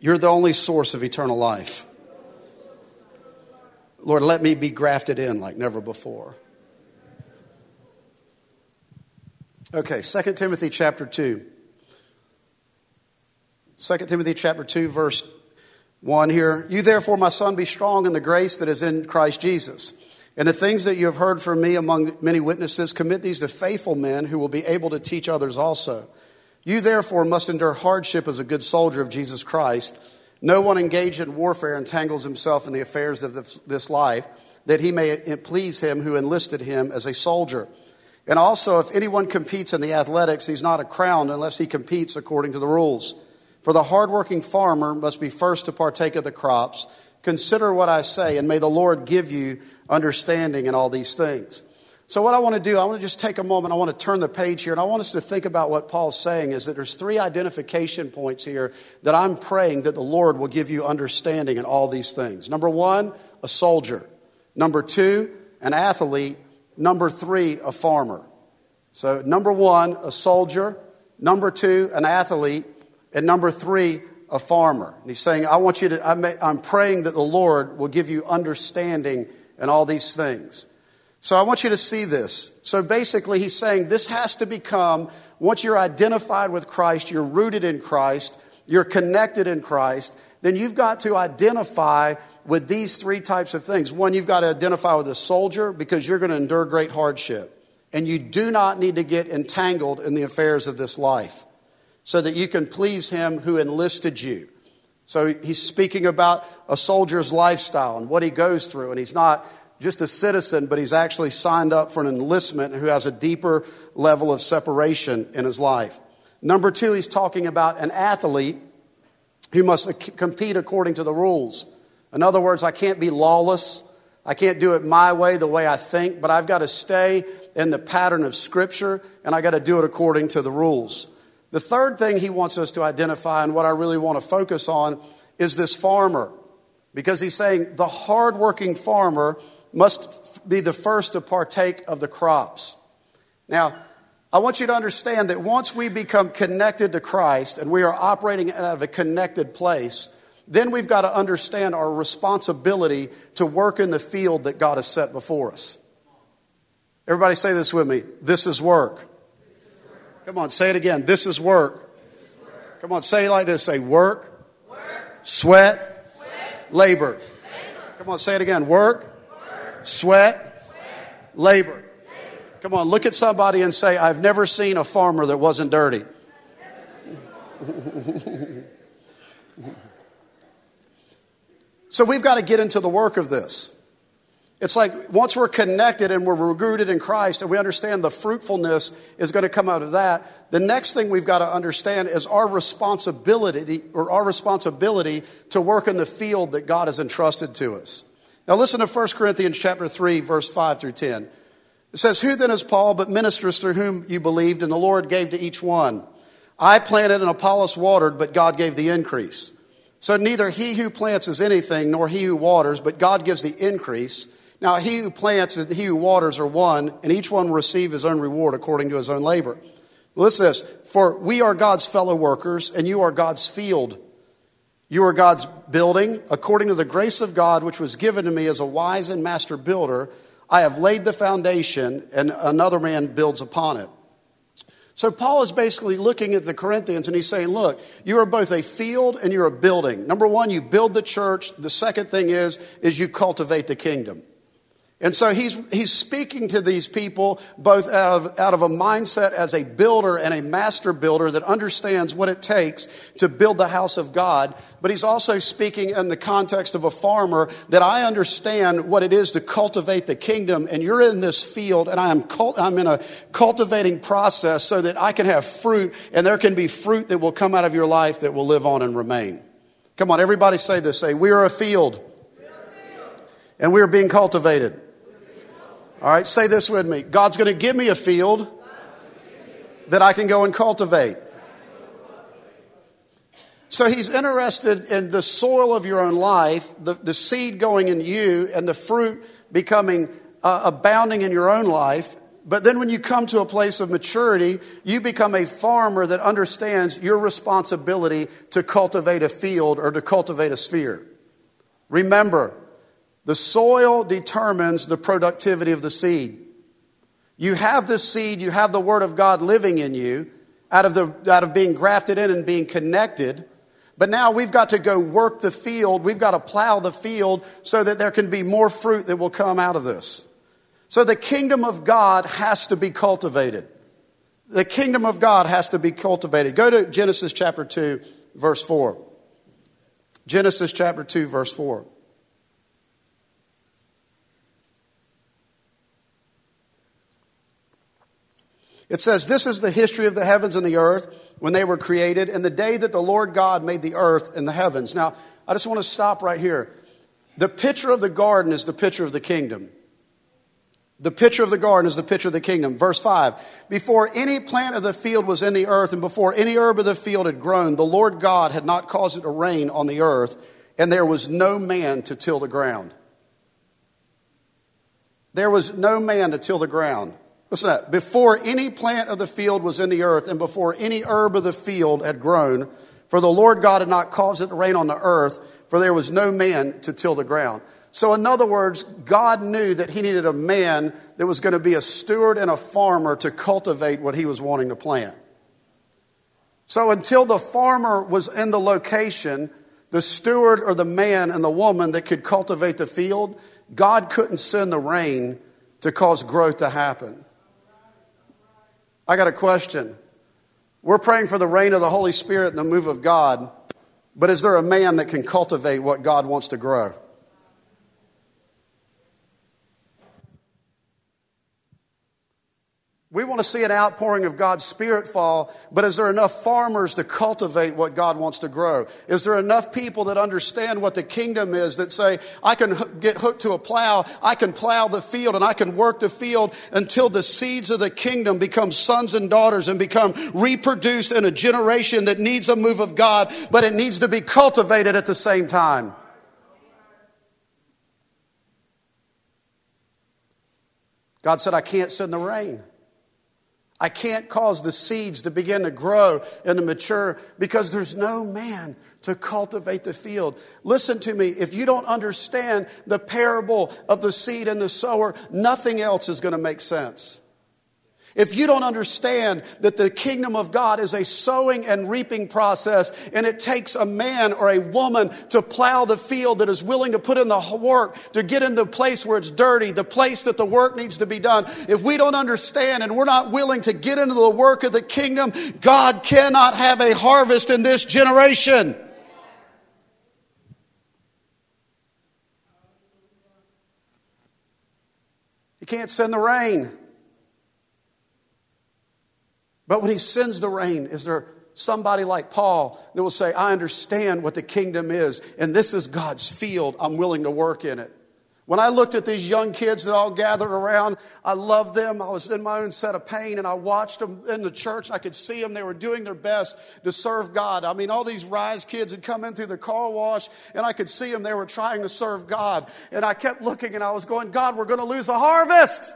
S1: You're the only source of eternal life. Lord, let me be grafted in like never before. Okay, 2 Timothy chapter 2. 2 Timothy chapter 2, verse 1 here. You therefore, my son, be strong in the grace that is in Christ Jesus. And the things that you have heard from me among many witnesses, commit these to faithful men who will be able to teach others also. You therefore must endure hardship as a good soldier of Jesus Christ. No one engaged in warfare entangles himself in the affairs of this life, that he may please him who enlisted him as a soldier. And also, if anyone competes in the athletics, he's not a crown unless he competes according to the rules. For the hardworking farmer must be first to partake of the crops. Consider what I say, and may the Lord give you understanding in all these things. So, what I want to do, I want to just take a moment. I want to turn the page here, and I want us to think about what Paul's saying is that there's three identification points here that I'm praying that the Lord will give you understanding in all these things. Number one, a soldier. Number two, an athlete. Number three, a farmer. So, number one, a soldier. Number two, an athlete. And number three, a farmer. And he's saying, I want you to, I'm praying that the Lord will give you understanding in all these things. So I want you to see this. So basically, he's saying this has to become, once you're identified with Christ, you're rooted in Christ, you're connected in Christ, then you've got to identify with these three types of things. One, you've got to identify with a soldier because you're going to endure great hardship. And you do not need to get entangled in the affairs of this life so that you can please him who enlisted you. So he's speaking about a soldier's lifestyle and what he goes through. And he's not just a citizen, but he's actually signed up for an enlistment who has a deeper level of separation in his life. Number two, he's talking about an athlete who must compete according to the rules. In other words, I can't be lawless. I can't do it my way, the way I think, but I've got to stay in the pattern of Scripture and I've got to do it according to the rules. The third thing he wants us to identify, and what I really want to focus on, is this farmer. Because he's saying the hardworking farmer must be the first to partake of the crops. Now, I want you to understand that once we become connected to Christ and we are operating out of a connected place, then we've got to understand our responsibility to work in the field that God has set before us. Everybody say this with me. This is work. This is work. Come on, say it again. This is work. This is work. Come on, say it like this. Say work, work. Sweat, sweat. Labor. labor. Come on, say it again. Work, sweat, labor. Come on, look at somebody and say, I've never seen a farmer that wasn't dirty. so we've got to get into the work of this. It's like once we're connected and we're rooted in Christ and we understand the fruitfulness is going to come out of that, the next thing we've got to understand is our responsibility or our responsibility to work in the field that God has entrusted to us. Now listen to 1 Corinthians chapter 3 verse 5 through 10. It says, "Who then is Paul but ministers through whom you believed and the Lord gave to each one? I planted and Apollos watered, but God gave the increase." So neither he who plants is anything nor he who waters, but God gives the increase. Now, he who plants and he who waters are one, and each one will receive his own reward according to his own labor. Listen to this. For we are God's fellow workers, and you are God's field. You are God's building, according to the grace of God, which was given to me as a wise and master builder. I have laid the foundation, and another man builds upon it. So Paul is basically looking at the Corinthians and he's saying, look, you are both a field and you're a building. Number one, you build the church. The second thing is, is you cultivate the kingdom. And so he's, he's speaking to these people both out of, out of a mindset as a builder and a master builder that understands what it takes to build the house of God. But he's also speaking in the context of a farmer that I understand what it is to cultivate the kingdom. And you're in this field and I am cult, I'm in a cultivating process so that I can have fruit and there can be fruit that will come out of your life that will live on and remain. Come on, everybody say this. Say, we are a field. And we are being cultivated. All right, say this with me God's going to give me a field that I can go and cultivate. So he's interested in the soil of your own life, the, the seed going in you, and the fruit becoming uh, abounding in your own life. But then when you come to a place of maturity, you become a farmer that understands your responsibility to cultivate a field or to cultivate a sphere. Remember, the soil determines the productivity of the seed. You have the seed, you have the Word of God living in you out of, the, out of being grafted in and being connected. But now we've got to go work the field. We've got to plow the field so that there can be more fruit that will come out of this. So the kingdom of God has to be cultivated. The kingdom of God has to be cultivated. Go to Genesis chapter 2, verse 4. Genesis chapter 2, verse 4. It says, This is the history of the heavens and the earth when they were created, and the day that the Lord God made the earth and the heavens. Now, I just want to stop right here. The picture of the garden is the picture of the kingdom. The picture of the garden is the picture of the kingdom. Verse 5 Before any plant of the field was in the earth, and before any herb of the field had grown, the Lord God had not caused it to rain on the earth, and there was no man to till the ground. There was no man to till the ground. Listen that. Before any plant of the field was in the earth, and before any herb of the field had grown, for the Lord God had not caused it to rain on the earth, for there was no man to till the ground. So, in other words, God knew that He needed a man that was going to be a steward and a farmer to cultivate what He was wanting to plant. So, until the farmer was in the location, the steward or the man and the woman that could cultivate the field, God couldn't send the rain to cause growth to happen. I got a question. We're praying for the reign of the Holy Spirit and the move of God, but is there a man that can cultivate what God wants to grow? We want to see an outpouring of God's Spirit fall, but is there enough farmers to cultivate what God wants to grow? Is there enough people that understand what the kingdom is that say, I can get hooked to a plow, I can plow the field, and I can work the field until the seeds of the kingdom become sons and daughters and become reproduced in a generation that needs a move of God, but it needs to be cultivated at the same time? God said, I can't send the rain. I can't cause the seeds to begin to grow and to mature because there's no man to cultivate the field. Listen to me. If you don't understand the parable of the seed and the sower, nothing else is going to make sense. If you don't understand that the kingdom of God is a sowing and reaping process, and it takes a man or a woman to plow the field that is willing to put in the work to get in the place where it's dirty, the place that the work needs to be done, if we don't understand and we're not willing to get into the work of the kingdom, God cannot have a harvest in this generation. He can't send the rain. But when he sends the rain, is there somebody like Paul that will say, I understand what the kingdom is, and this is God's field. I'm willing to work in it. When I looked at these young kids that all gathered around, I loved them. I was in my own set of pain and I watched them in the church. I could see them. They were doing their best to serve God. I mean, all these Rise kids had come in through the car wash and I could see them. They were trying to serve God. And I kept looking and I was going, God, we're going to lose a harvest.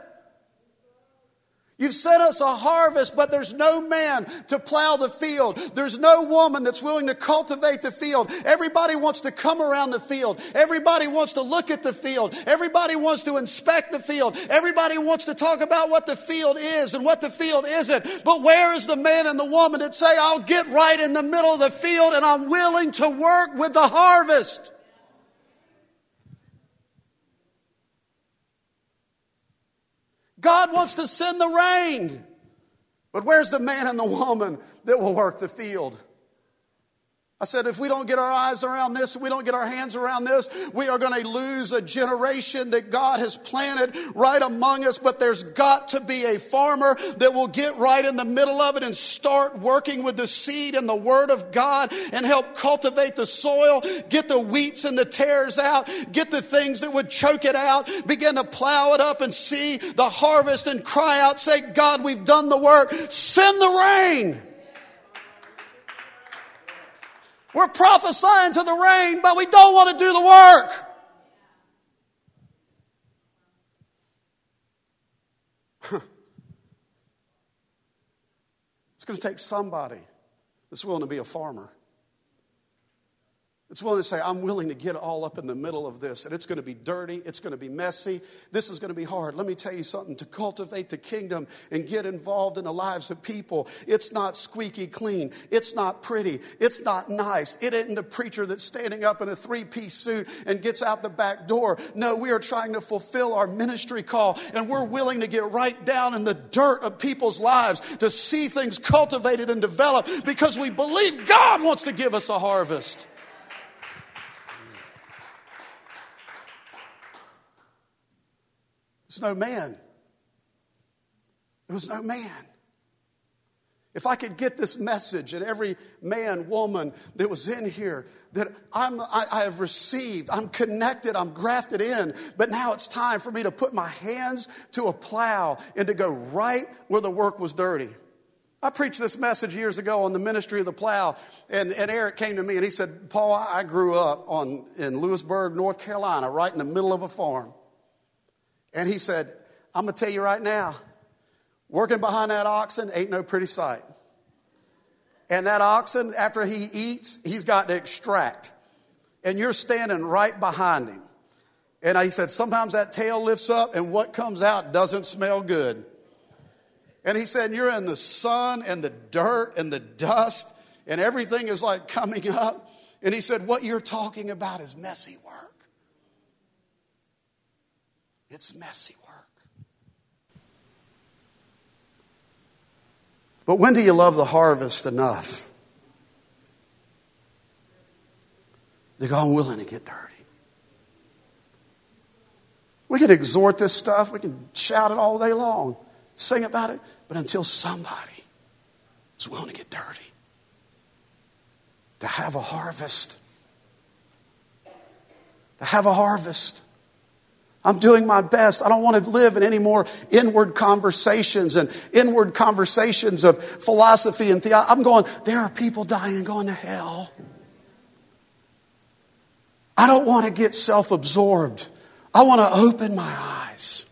S1: You've sent us a harvest, but there's no man to plow the field. There's no woman that's willing to cultivate the field. Everybody wants to come around the field. Everybody wants to look at the field. Everybody wants to inspect the field. Everybody wants to talk about what the field is and what the field isn't. But where is the man and the woman that say, I'll get right in the middle of the field and I'm willing to work with the harvest? God wants to send the rain. But where's the man and the woman that will work the field? I said, if we don't get our eyes around this, we don't get our hands around this, we are going to lose a generation that God has planted right among us. But there's got to be a farmer that will get right in the middle of it and start working with the seed and the word of God and help cultivate the soil, get the wheats and the tares out, get the things that would choke it out, begin to plow it up and see the harvest and cry out, say, God, we've done the work. Send the rain. We're prophesying to the rain, but we don't want to do the work. it's going to take somebody that's willing to be a farmer. It's willing to say, I'm willing to get all up in the middle of this, and it's going to be dirty, it's going to be messy, this is going to be hard. Let me tell you something to cultivate the kingdom and get involved in the lives of people, it's not squeaky clean, it's not pretty, it's not nice. It isn't the preacher that's standing up in a three piece suit and gets out the back door. No, we are trying to fulfill our ministry call, and we're willing to get right down in the dirt of people's lives to see things cultivated and developed because we believe God wants to give us a harvest. No man. There was no man. If I could get this message and every man, woman that was in here that I'm, I, I, have received, I'm connected, I'm grafted in, but now it's time for me to put my hands to a plow and to go right where the work was dirty. I preached this message years ago on the ministry of the plow, and, and Eric came to me and he said, Paul, I grew up on, in Louisburg, North Carolina, right in the middle of a farm. And he said, I'm going to tell you right now, working behind that oxen ain't no pretty sight. And that oxen, after he eats, he's got to extract. And you're standing right behind him. And he said, sometimes that tail lifts up and what comes out doesn't smell good. And he said, You're in the sun and the dirt and the dust, and everything is like coming up. And he said, What you're talking about is messy work. It's messy work. But when do you love the harvest enough? To go, willing to get dirty. We can exhort this stuff, we can shout it all day long, sing about it, but until somebody is willing to get dirty, to have a harvest, to have a harvest. I'm doing my best. I don't want to live in any more inward conversations and inward conversations of philosophy and theology. I'm going, there are people dying and going to hell. I don't want to get self absorbed. I want to open my eyes.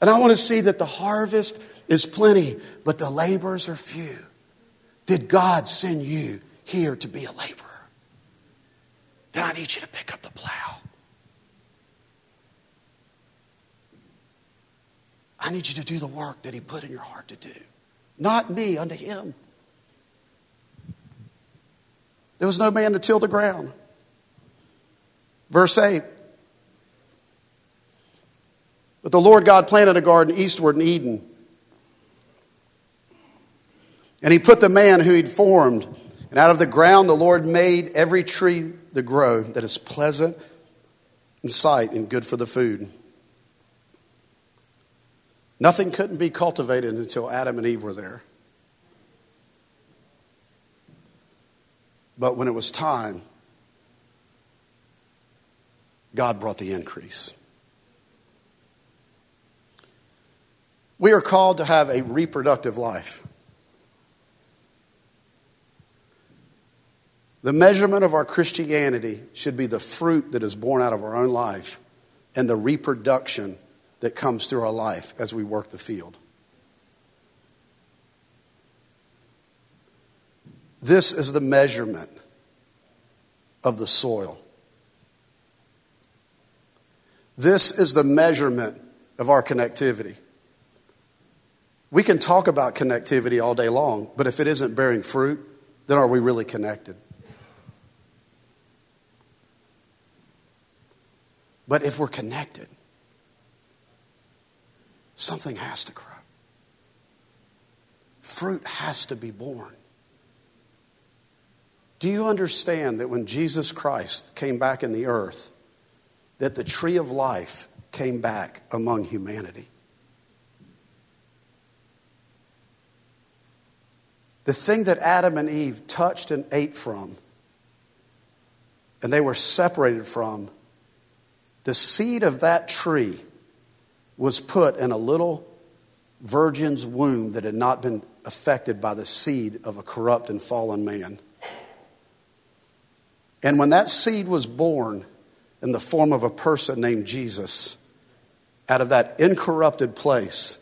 S1: And I want to see that the harvest is plenty, but the laborers are few. Did God send you here to be a laborer? Then I need you to pick up the plow. I need you to do the work that He put in your heart to do. Not me, unto Him. There was no man to till the ground. Verse 8. But the Lord God planted a garden eastward in Eden. And he put the man who he'd formed. And out of the ground the Lord made every tree to grow that is pleasant in sight and good for the food. Nothing couldn't be cultivated until Adam and Eve were there. But when it was time, God brought the increase. We are called to have a reproductive life. The measurement of our Christianity should be the fruit that is born out of our own life and the reproduction that comes through our life as we work the field. This is the measurement of the soil. This is the measurement of our connectivity. We can talk about connectivity all day long, but if it isn't bearing fruit, then are we really connected? But if we're connected, something has to grow. Fruit has to be born. Do you understand that when Jesus Christ came back in the earth, that the tree of life came back among humanity? The thing that Adam and Eve touched and ate from, and they were separated from, the seed of that tree was put in a little virgin's womb that had not been affected by the seed of a corrupt and fallen man. And when that seed was born in the form of a person named Jesus, out of that incorrupted place,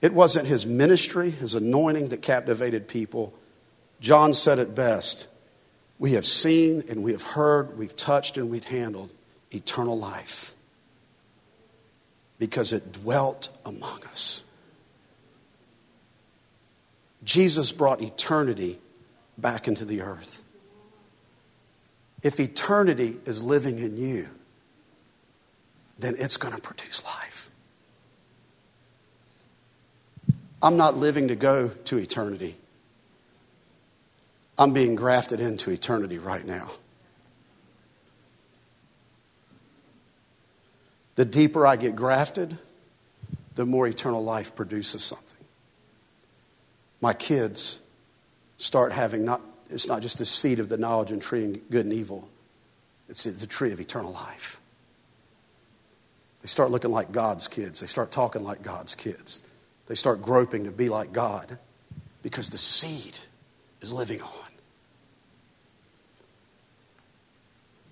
S1: it wasn't his ministry, his anointing that captivated people. John said it best We have seen and we have heard, we've touched and we've handled eternal life because it dwelt among us. Jesus brought eternity back into the earth. If eternity is living in you, then it's going to produce life. I'm not living to go to eternity. I'm being grafted into eternity right now. The deeper I get grafted, the more eternal life produces something. My kids start having not, it's not just the seed of the knowledge and tree of good and evil, it's the tree of eternal life. They start looking like God's kids, they start talking like God's kids, they start groping to be like God because the seed is living on.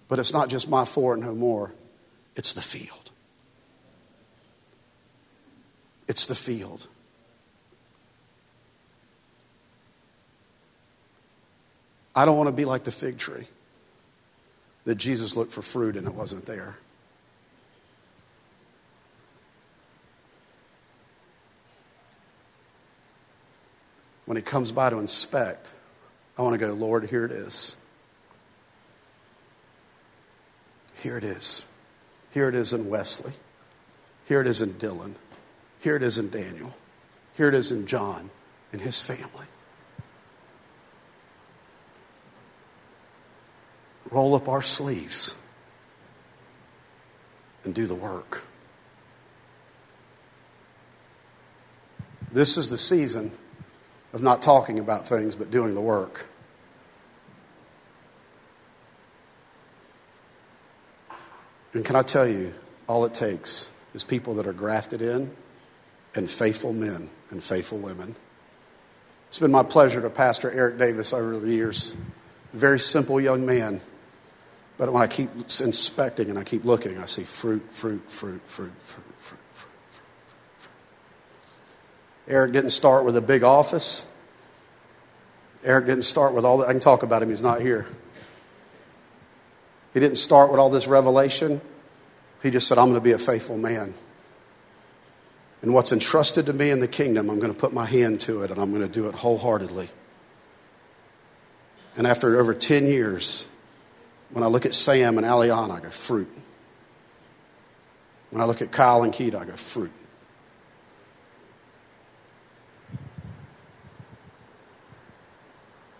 S1: But it's not just my four and no more, it's the field. It's the field. I don't want to be like the fig tree that Jesus looked for fruit and it wasn't there. When he comes by to inspect, I want to go, Lord, here it is. Here it is. Here it is in Wesley. Here it is in Dylan. Here it is in Daniel. Here it is in John and his family. Roll up our sleeves and do the work. This is the season of not talking about things but doing the work. And can I tell you, all it takes is people that are grafted in and faithful men and faithful women. It's been my pleasure to pastor Eric Davis over the years. Very simple young man. But when I keep inspecting and I keep looking, I see fruit, fruit, fruit, fruit, fruit, fruit, fruit, fruit. Eric didn't start with a big office. Eric didn't start with all that. I can talk about him, he's not here. He didn't start with all this revelation. He just said, I'm going to be a faithful man. And what's entrusted to me in the kingdom, I'm going to put my hand to it and I'm going to do it wholeheartedly. And after over 10 years, when I look at Sam and Aliana, I go, fruit. When I look at Kyle and Keita, I go, fruit.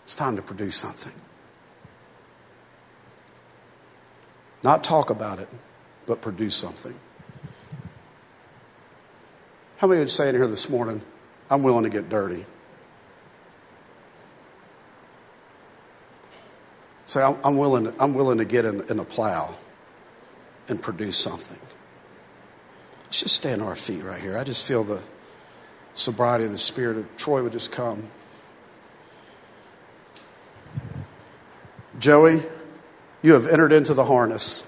S1: It's time to produce something. Not talk about it, but produce something. How many would say in here this morning, I'm willing to get dirty? Say, I'm, willing, I'm willing to get in, in the plow and produce something. Let's just stand on our feet right here. I just feel the sobriety of the Spirit of Troy would just come. Joey, you have entered into the harness.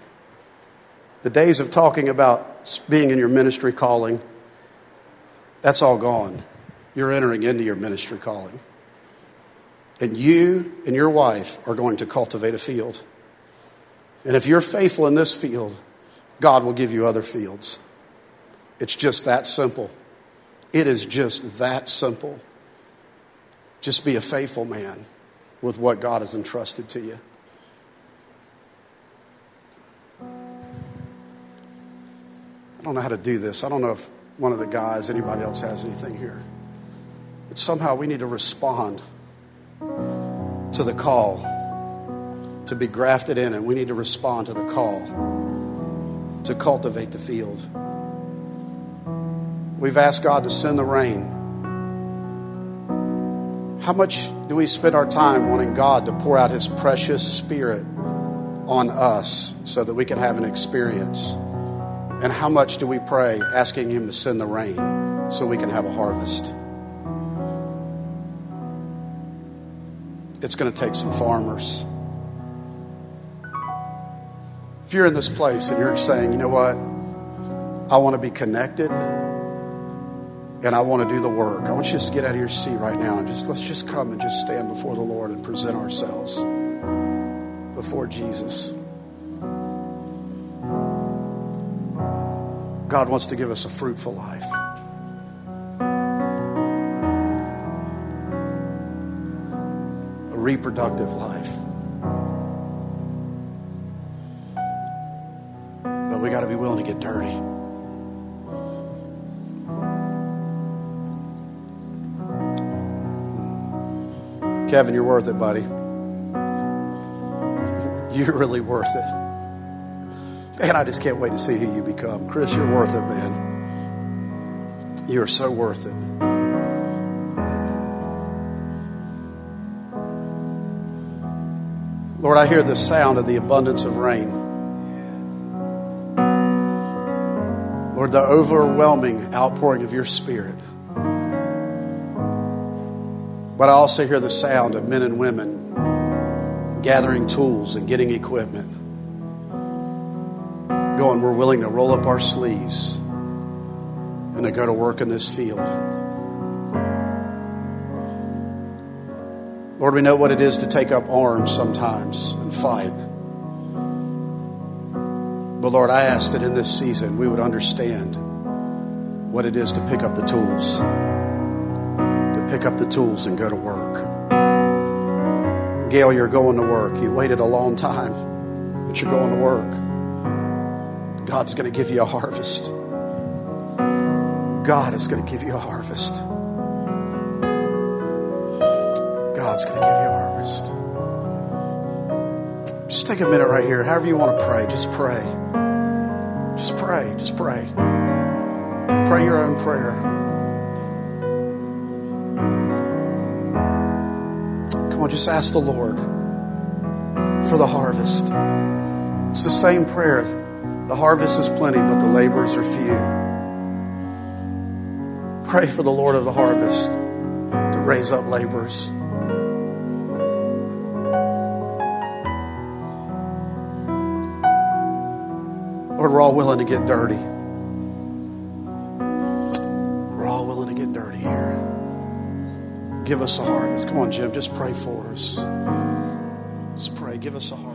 S1: The days of talking about being in your ministry calling, that's all gone. You're entering into your ministry calling. And you and your wife are going to cultivate a field. And if you're faithful in this field, God will give you other fields. It's just that simple. It is just that simple. Just be a faithful man with what God has entrusted to you. I don't know how to do this. I don't know if one of the guys, anybody else has anything here. But somehow we need to respond to the call to be grafted in, and we need to respond to the call to cultivate the field. We've asked God to send the rain. How much do we spend our time wanting God to pour out His precious Spirit on us so that we can have an experience? And how much do we pray asking Him to send the rain so we can have a harvest? It's going to take some farmers. If you're in this place and you're saying, you know what, I want to be connected and I want to do the work, I want you to just get out of your seat right now and just let's just come and just stand before the Lord and present ourselves before Jesus. God wants to give us a fruitful life. A reproductive life. But we got to be willing to get dirty. Kevin, you're worth it, buddy. You're really worth it. Man, I just can't wait to see who you become. Chris, you're worth it, man. You are so worth it. Lord, I hear the sound of the abundance of rain. Lord, the overwhelming outpouring of your spirit. But I also hear the sound of men and women gathering tools and getting equipment. Going, we're willing to roll up our sleeves and to go to work in this field. Lord, we know what it is to take up arms sometimes and fight. But Lord, I ask that in this season we would understand what it is to pick up the tools, to pick up the tools and go to work. Gail, you're going to work. You waited a long time, but you're going to work. God's going to give you a harvest. God is going to give you a harvest. God's going to give you a harvest. Just take a minute right here. However you want to pray, just pray. Just pray. Just pray. Pray your own prayer. Come on, just ask the Lord for the harvest. It's the same prayer. The harvest is plenty, but the laborers are few. Pray for the Lord of the harvest to raise up laborers. Lord, we're all willing to get dirty. We're all willing to get dirty here. Give us a harvest. Come on, Jim, just pray for us. Just pray. Give us a harvest.